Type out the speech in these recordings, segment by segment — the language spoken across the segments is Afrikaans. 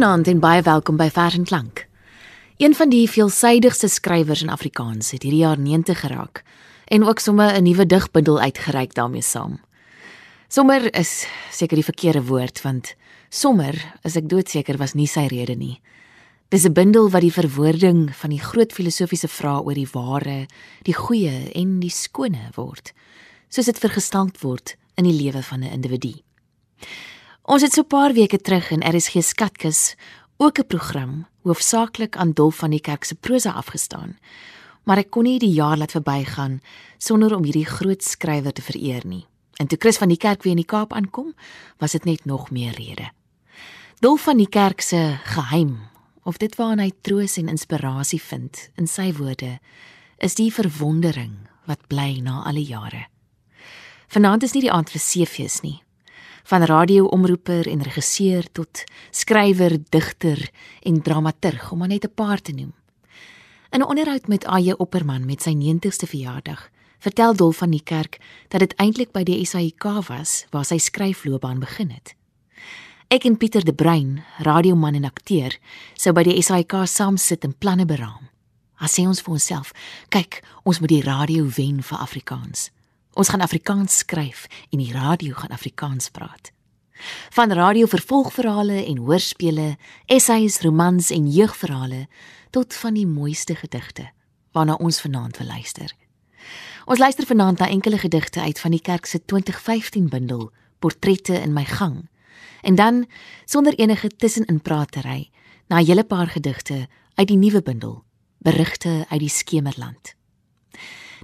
Goeienaand en baie welkom by Vers en Klank. Een van die veelsidigste skrywers in Afrikaans het hierdie jaar 90 geraak en ook sommer 'n nuwe digbundel uitgereik daarmee saam. Sommer is seker die verkeerde woord want sommer, as ek doodseker was nie sy rede nie. Dis 'n bundel wat die verwoording van die groot filosofiese vrae oor die ware, die goeie en die skone word, soos dit vergestalk word in die lewe van 'n individu. Ons het so 'n paar weke terug in RSG Skatkis ook 'n program hoofsaaklik aan Dolf van die Kerk se prosa afgestaan. Maar ek kon nie die jaar laat verbygaan sonder om hierdie groot skrywer te vereer nie. En toe Chris van die Kerk weer in die Kaap aankom, was dit net nog meer rede. Dolf van die Kerk se geheim of dit waarna hy troos en inspirasie vind in sy woorde is die verwondering wat bly na alle jare. Vanaand is nie die aand vir CV's nie, van radioomroeper en regisseur tot skrywer, digter en dramaturg om maar net 'n paar te noem. In 'n onderhoud met Aye Opperman met sy 90ste verjaardag, vertel Dolf van die kerk dat dit eintlik by die SAIK was waar sy skryfloopbaan begin het. Ek en Pieter de Bruin, radioman en akteur, sou by die SAIK saam sit en planne beraam. As sê ons vir onsself, kyk, ons moet die radio wen vir Afrikaans. Ons gaan Afrikaans skryf en die radio gaan Afrikaans praat. Van radio vervolgverhale en hoorspele, essays, romans en jeugverhale tot van die mooiste gedigte waarna ons vanaand wil luister. Ons luister vanaand na enkele gedigte uit van die kerk se 2015 bundel Portrette in my gang. En dan sonder enige tusseninpratery na 'n hele paar gedigte uit die nuwe bundel Berigte uit die Skemerland.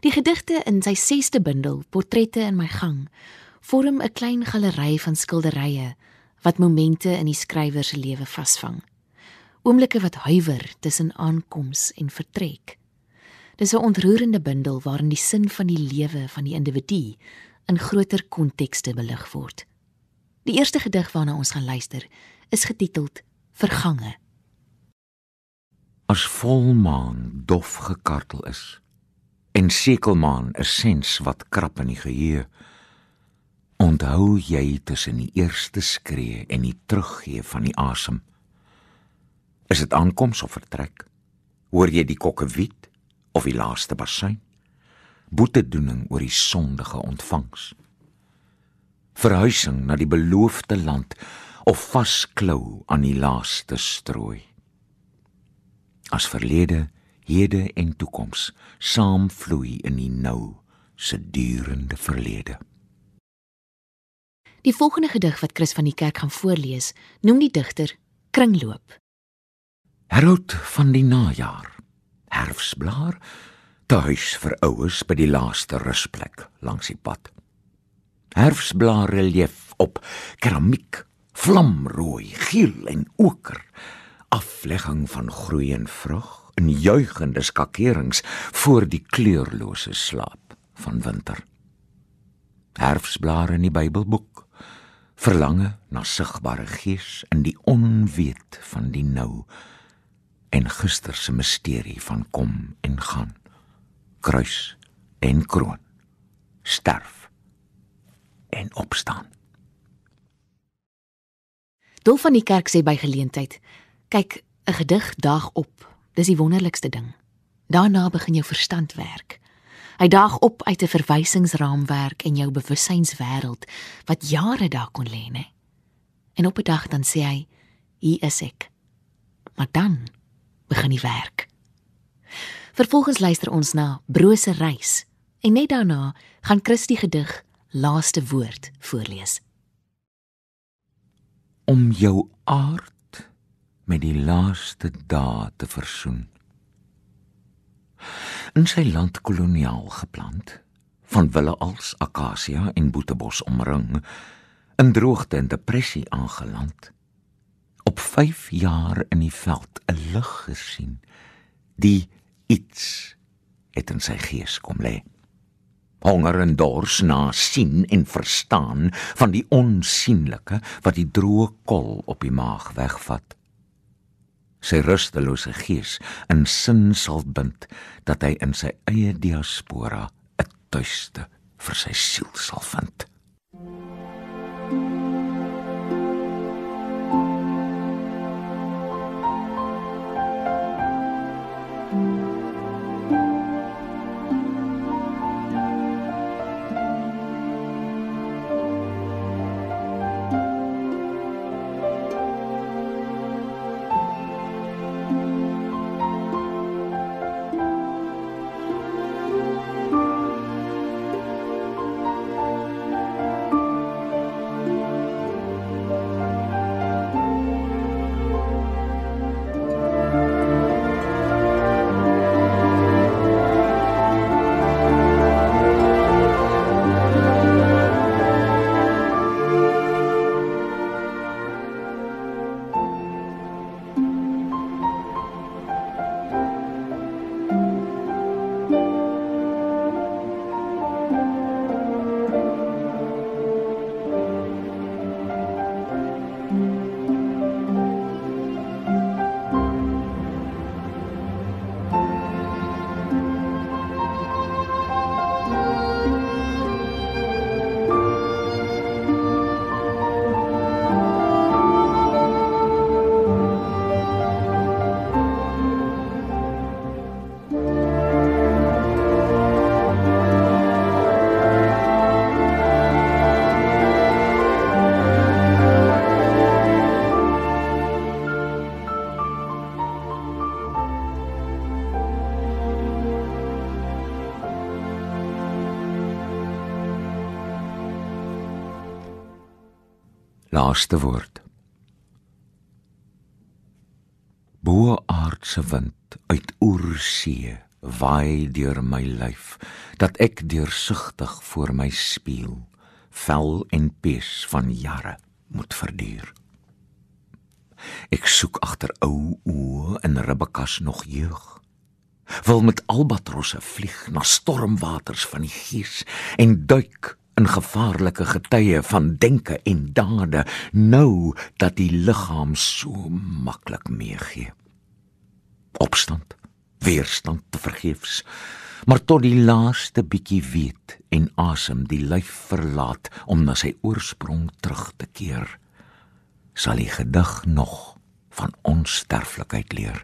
Die gedigte in sy 6ste bundel, Portrette in my gang, vorm 'n klein galery van skilderye wat momente in die skrywer se lewe vasvang. Oomblikke wat huiwer tussen aankoms en vertrek. Dis 'n ontroerende bundel waarin die sin van die lewe van die individu in groter kontekste belig word. Die eerste gedig waarna ons gaan luister, is getiteld Vergange. As volmaan dof gekartel is, en sekelmaan 'n sens wat krap in die geheue. Onthou jy tussen die eerste skree en die teruggee van die asem? Is dit aankoms of vertrek? Hoor jy die kokke wit of die laaste bassein? Boetedoening oor die sondige ontvangs. Verhuising na die beloofde land of vasklou aan die laaste strooi. As verlede hede en toekoms saamvloei in die nou se durende verlede. Die volgende gedig wat Chris van die kerk gaan voorlees, noem die digter Kringloop. Herout van die najaar. Herfsblaar tuis vir oues by die laaste rusplek langs die pad. Herfsblaar relief op keramiek, vlamrooi, geel en oker, aflegging van groei en vrug in juigende skakerings voor die kleurlose slaap van winter. Herfsblare in die Bybelboek verlange na sigbare gees in die onweet van die nou en gister se misterie van kom en gaan kruis en kroon sterf en opstaan Dol van die kerk sê by geleentheid kyk 'n gedig daag op Dis die wonderlikste ding. Daarna begin jou verstand werk. Hy daag op uit 'n verwysingsraamwerk en jou bewussynswêreld wat jare daar kon lê, né? En op 'n dag dan sê hy, "Hier is ek." Maar dan begin die werk. Vervolgens luister ons na Brose reis en net daarna gaan Christie gedig Laaste woord voorlees. Om jou aard met die laaste dae te versoen. In sy land koloniaal geplant, van wille als akasia en boetebos omring, in droogte en depressie aangeland, op 5 jaar in die veld 'n lig gesien, die iets het in sy gees kom lê honger en dors na sien en verstaan van die onsigbare wat die droë kol op die maag wegvat sy rustelose gees in sin sal bind dat hy in sy eie diaspora 'n tuiste vir sy siel sal vind. Laaste woord. Bo aardse wind uit oorsee waai deur my lyf dat ek deursigtig voor my spieël vel en pes van jare moet verduur. Ek soek agter ou oë in ribbekas nog jeug. Wil met albatrosse vlieg na stormwaters van die gees en duik in gevaarlike getye van denke en dade nou dat die liggaam so maklik meegee. Opstand, weerstand te vergeefs, maar tot die laaste bietjie weet en asem die lyf verlaat om na sy oorsprong terug te keer sal die gedig nog van onsterflikheid leer.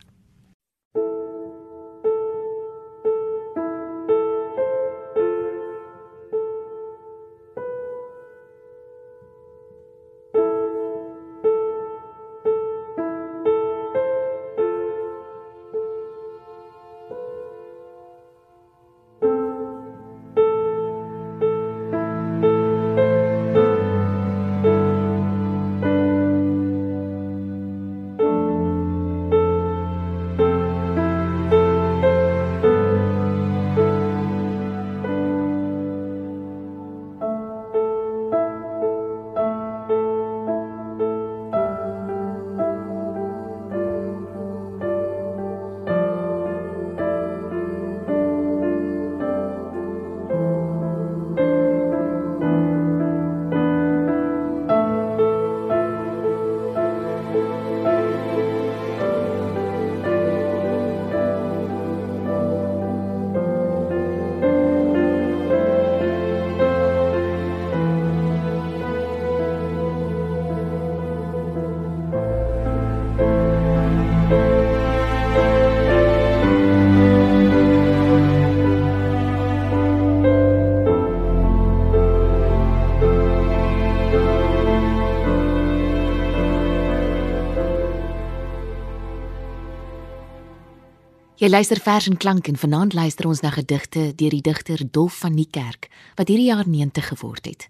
Jy luister vers en klank en vanaand luister ons na gedigte deur die digter Dolf van die Kerk wat hierdie jaar 90 geword het.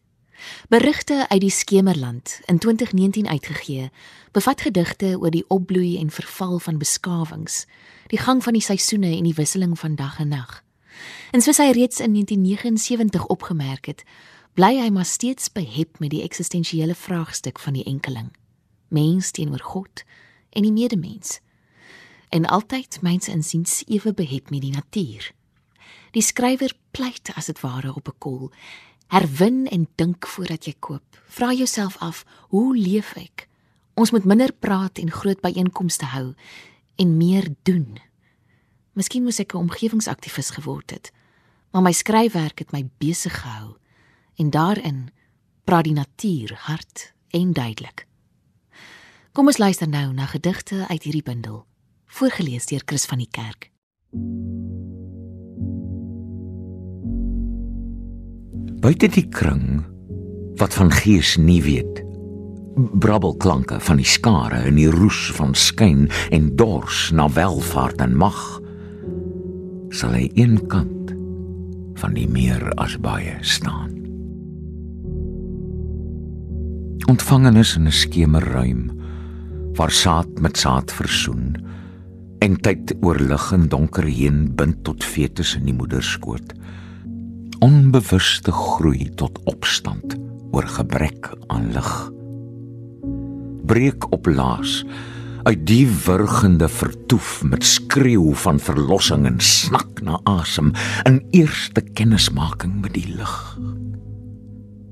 Berigte uit die Skemerland in 2019 uitgegee, bevat gedigte oor die opbloei en verval van beskawings, die gang van die seisoene en die wisseling van dag en nag. En soos hy reeds in 1979 opgemerk het, bly hy maar steeds behep met die eksistensiële vraagstuk van die enkeling: mens teenoor God en die medemens en altyd myns insiens ewe behep met die natuur. Die skrywer pleit as dit ware op 'n kol. Herwin en dink voordat jy koop. Vra jouself af, hoe leef ek? Ons moet minder praat en groot byeenkomste hou en meer doen. Miskien moes ek 'n omgewingsaktivis geword het, maar my skryfwerk het my besig gehou en daarin praat die natuur hard en duidelik. Kom ons luister nou na gedigte uit hierdie bundel voorgeles deur Chris van die Kerk. Buite die kring wat van gees nie weet brabbelklanke van die skare in die roes van skyn en dors na welvaart en mag sal hy een kant van die meer as baie staan ontvangenes in 'n skemerruim waar saad met saad versoen en tyd oor lig en donker heen bind tot fetus in die moederskoot. Onbewuste groei tot opstand oor gebrek aan lig. Breek op laas uit die wurgende vertoef met skreeu van verlossing en snak na asem in eerste kennismaking met die lig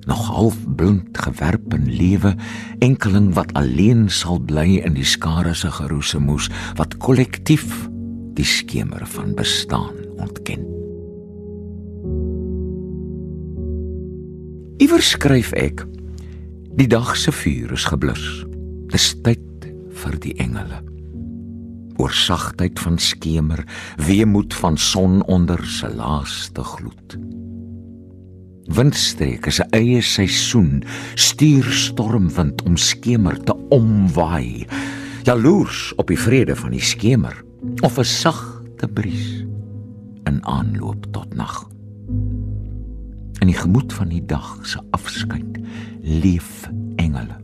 nog half blind gewerp in lewe enkeling wat alleen sal bly in die skare se geroesemoes wat kollektief die skemer van bestaan ontken. Iewers skryf ek die dag se vuur is geblus. Dis tyd vir die engele. Oor sagtheid van skemer weemoed van son onder se laaste gloed Windstreek is 'n eie seisoen, stuur stormwind om skemer te omwaai. Jaloers op die vrede van die skemer of 'n sagte bries in aanloop tot nag. In die gemoed van die dag se afskeid leef engele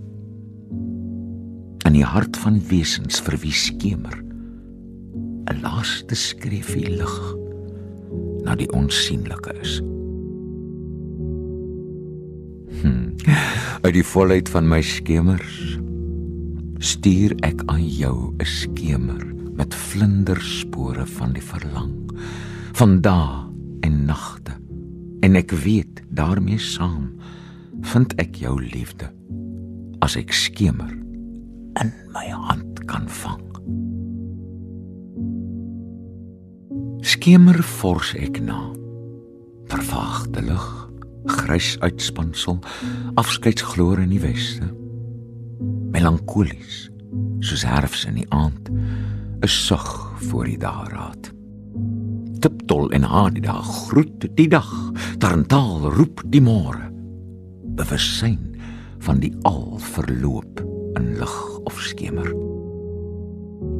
in die hart van wesens vir wie skemer 'n laaste skreefie lig na die onsigbare is. Hm. Uit die volheid van my skemers stuur ek aan jou 'n skemer met vlinderspore van die verlang van dae en nagte en ek weet daarmee saam vind ek jou liefde as ek skemer in my hand kan vang skemer fors ek na vervaagde lig grys uitspansel afskeidsgloor in die weste melankolies soos herfs in die aand 'n sug voor die dageraad. Tiptol en haar die dag groet die dag tarantaal roep die môre. Bewussyn van die al verloop in lig of skemer.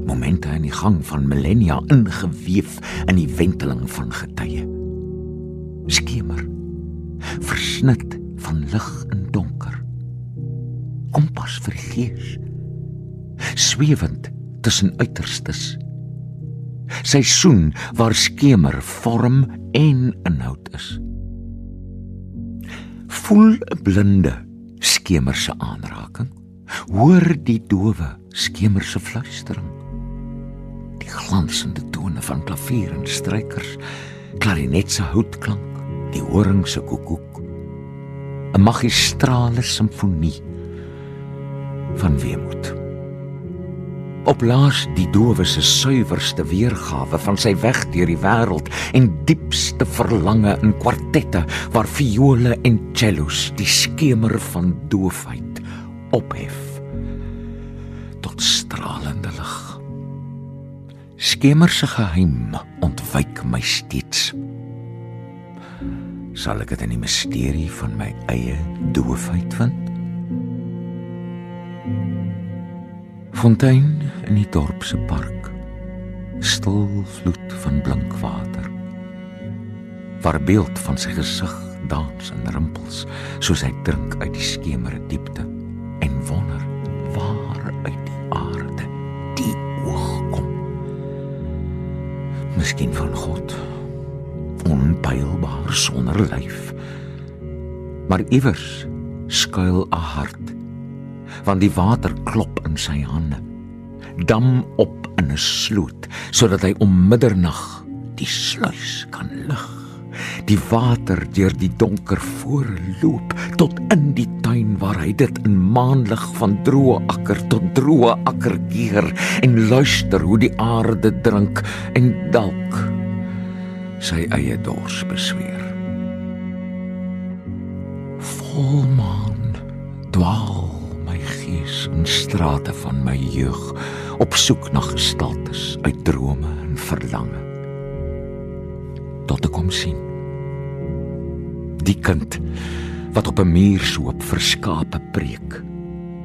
Momente in die gang van millennia ingeweef in die wenteling van getye. Skemer versnit van lig en donker. Kompas vir die gees swewend tussen uiterstes. Seisoen waar skemer vorm en inhoud is. Voel 'n blinde skemer se aanraking. Hoor die dowe skemer se fluistering. Die glansende tone van klavier en strykers klarinet se houtklank die horing se koekoek 'n magistrale simfonie van weemoed oplaas die dowe se suiwerste weergawe van sy weg deur die wêreld en diepste verlange in kwartette waar viole en cellos die skemer van doofheid ophef tot stralende lig. Skemer se geheim ontwyk my steeds sal ek dit in die misterie van my eie doofheid vind Fontein in die dorp se park. Stil vloed van blink water. Waar beeld van sy gesig dans in rimpels soos hy drink uit die skemere diepte en wonder waar uit die aarde die oog kom. Miskien van God. Onpeilbaar sonder lyf. Maar iewers skuil 'n hart want die water klop in sy hande dam op in 'n sloot sodat hy om middernag die sluis kan lig die water deur die donker voorloop tot in die tuin waar hy dit in maanlig van droë akker tot droë akker keer en luister hoe die aarde drink en dalk sy eie dors besweer. Volmaan dwaal gees in strate van my jeug op soek na gestaltes uit drome en verlange. Tot ek kom sien. Die kind wat op 'n muur soop verskape preek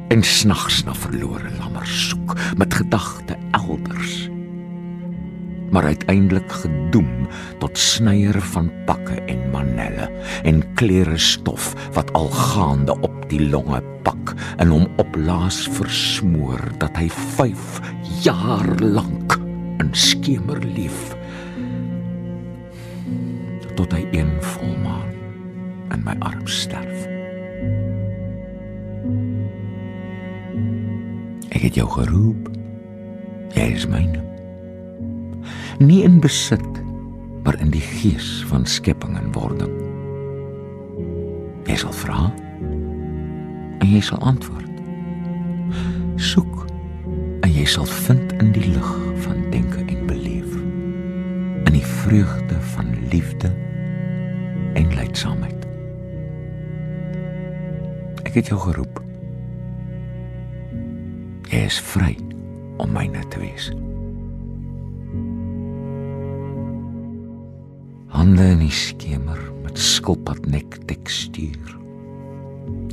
en snags na verlore lammer soek met gedagte elders maar uiteindelik gedoem tot snyer van pakke en manelle en klere stof wat al gaande op die longe pak en hom oplaas versmoor dat hy 5 jaar lank in skemer lief tot hy een volmaan in my arm sterf. Ek het jou geroep. Jy is myne nie in besit maar in die gees van skepping en wording. Jy sal vra en jy sal antwoord. Soek en jy sal vind in die lig van denke en beleef in die vreugde van liefde en leidsaamheid. Ek het jou geroep. Jy is vry om myne te wees hande in die skemer met skilpadnek tekstuur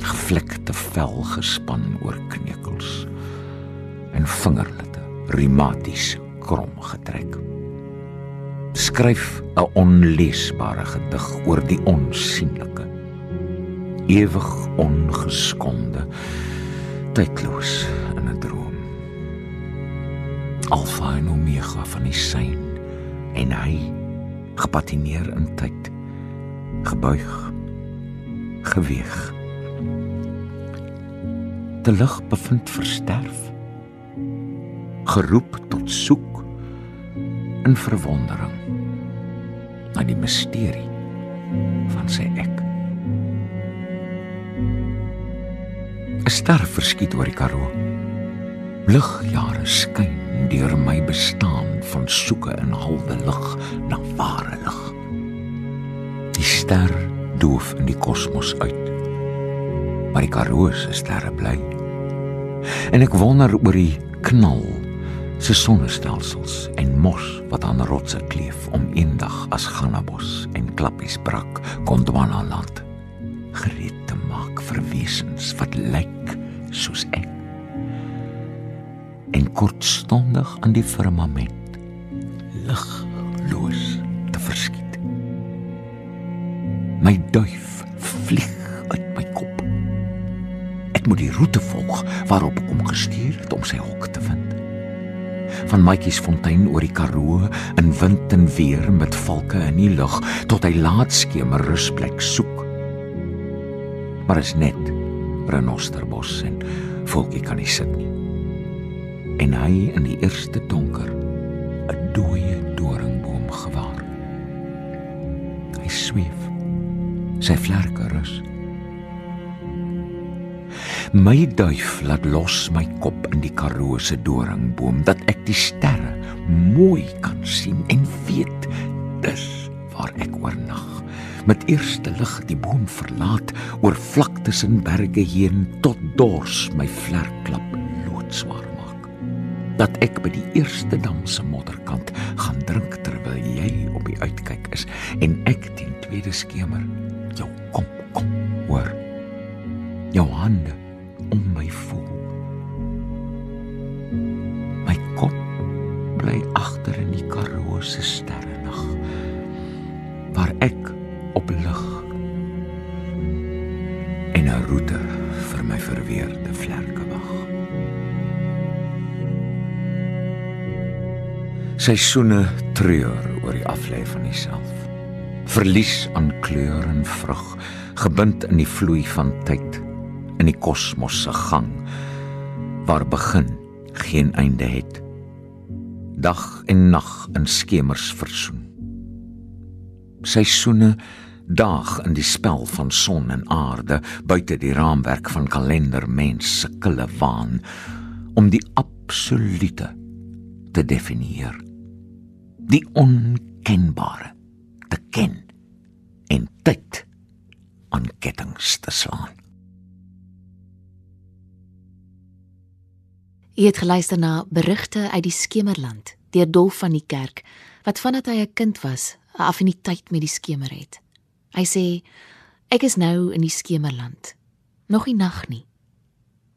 gevlekte vel gespan oor kneukels en vingerlitte reumaties krom getrek. Skryf 'n onleesbare gedig oor die onsigbare ewig ongeskonde tydloos in 'n droom. Alfa en Omega van die sein en hy gepatineer in tyd. Gebuig. Geweeg. Te lig bevind versterf. Geroep tot soek in verwondering na die misterie van sy ek. 'n ster verskiet oor die Karoo. Ligjare skyn deur my bestaan van soeke in halwe lig na ware lig. Die ster doof in die kosmos uit. Maar die Karoo se sterre bly. En ek wonder oor die knal se sonnestelsels en mos wat aan rotse kleef om eendag as Gannabos en klappies brak Gondwana land gereed te maak vir wesens wat lyk soos ek en kortstondig aan die firmament ligloos te verskiet my duif vlieg uit my kop ek moet die roete volg waarop ek hom gestuur het om sy hok te vind van Matjiesfontein oor die Karoo in wind en weer met valke in die lug tot hy laatskemer rusplek soek. Maar is net renosterbos en volkie kan nie sit nie. En hy in die eerste donker 'n dooie doringboom gewaar. Hy sweef. Sy vlerke rus. My duif laat los my kop in die Karoo se doringboom dat ek die sterre mooi kan sien en weet dis waar ek oornag. Met eerste lig die boom verlaat oor vlaktes en berge heen tot dors my vlerklap loodswaar maak. Dat ek by die eerste dam se modderkant gaan drink terwyl jy op die uitkyk is en ek teen tweede skemer jou kom kom hoor. Jou hande om my voel. My kop bly agter in die Karoo se sterrenag waar ek op lig en 'n roete vir my verweerde vlerke wag. Seisoene treur oor die aflê van jouself. Verlies aan kleur en vrug, gebind in die vloei van tyd in die kosmos se gang waar begin geen einde het. Dag en nag in skemers versoen. Seisoene daag in die spel van son en aarde buite die raamwerk van kalender mens se kille waan om die absolute te definieer die onkenbare te ken en tyd aan kettinge te slaan Jy het geluister na berigte uit die Skemerland deur Dolf van die Kerk wat vandat hy 'n kind was, 'n affiniteit met die skemer het. Hy sê ek is nou in die Skemerland. Nog nie nag nie.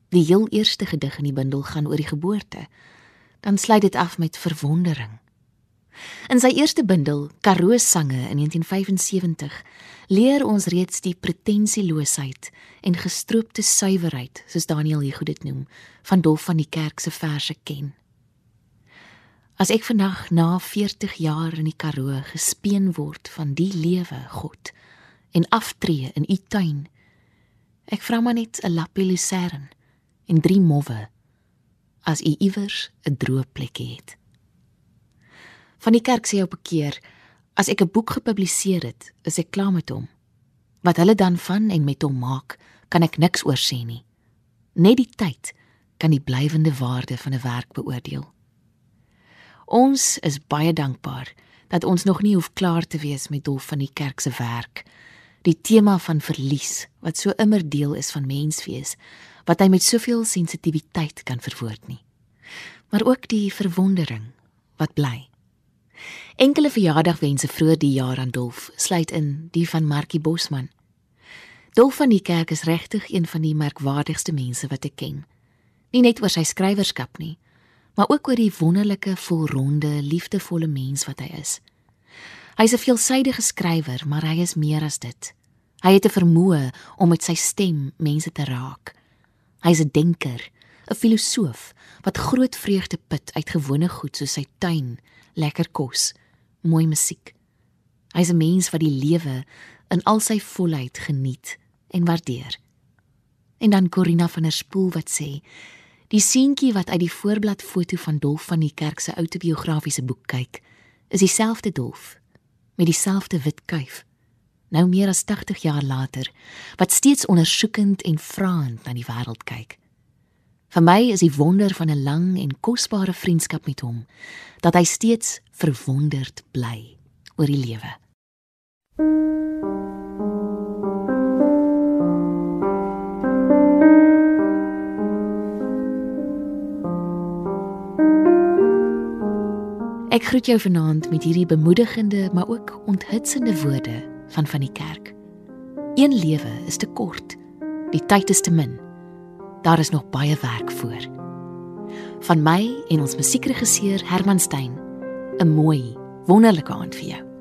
Die heel eerste gedig in die bundel gaan oor die geboorte. Dan sluit dit af met verwondering. In sy eerste bundel, Karoo sange in 1975, leer ons reeds die pretensieloosheid en gestroopte suiwerheid, soos Daniel Hugo dit noem, van Dolf van die Kerk se verse ken. As ek vandag na 40 jaar in die Karoo gespeen word van die lewe, God, en aftree in u tuin, ek vra maar net 'n lappie lucern en drie mowwe as u iewers 'n droë plekkie het. Van die kerk sê op 'n keer as ek 'n boek gepubliseer het, is ek klaar met hom. Wat hulle dan van en met hom maak, kan ek niks oor sê nie. Net die tyd kan die blywende waarde van 'n werk beoordeel. Ons is baie dankbaar dat ons nog nie hoef klaar te wees met Dolf van die kerk se werk. Die tema van verlies wat so immer deel is van menswees, wat hy met soveel sensitiwiteit kan verwoord nie. Maar ook die verwondering wat bly. Enkele verjaardagwense vroeër die jaar aan Dolf sluit in die van Markie Bosman. Dolf van die kerk is regtig een van die merkwaardigste mense wat ek ken. Nie net oor sy skrywerskap nie, maar ook oor die wonderlike, volronde, liefdevolle mens wat hy is. Hy's 'n veelsidige skrywer, maar hy is meer as dit. Hy het 'n vermoë om met sy stem mense te raak. Hy's 'n denker, 'n filosoof wat groot vreugde put uit gewone goed soos sy tuin, lekker kos, mooi musiek. Hy's 'n mens wat die lewe in al sy volheid geniet en waardeer. En dan Corina van der Spool wat sê: "Die seentjie wat uit die voorblad foto van Dolf van die Kerk se autobiografiese boek kyk, is dieselfde Dolf met dieselfde wit kuif." Nou meer as 80 jaar later, wat steeds ondersoekend en vraend na die wêreld kyk. Vir my is die wonder van 'n lang en kosbare vriendskap met hom dat hy steeds verwonderd bly oor die lewe. Ek groet jou vanaand met hierdie bemoedigende maar ook onthitsende woorde van van die kerk. Een lewe is te kort. Die tyd is te min. Daar is nog baie werk voor. Van my en ons musiekregisseur Herman Stein, 'n mooi, wonderlike aand vir jou.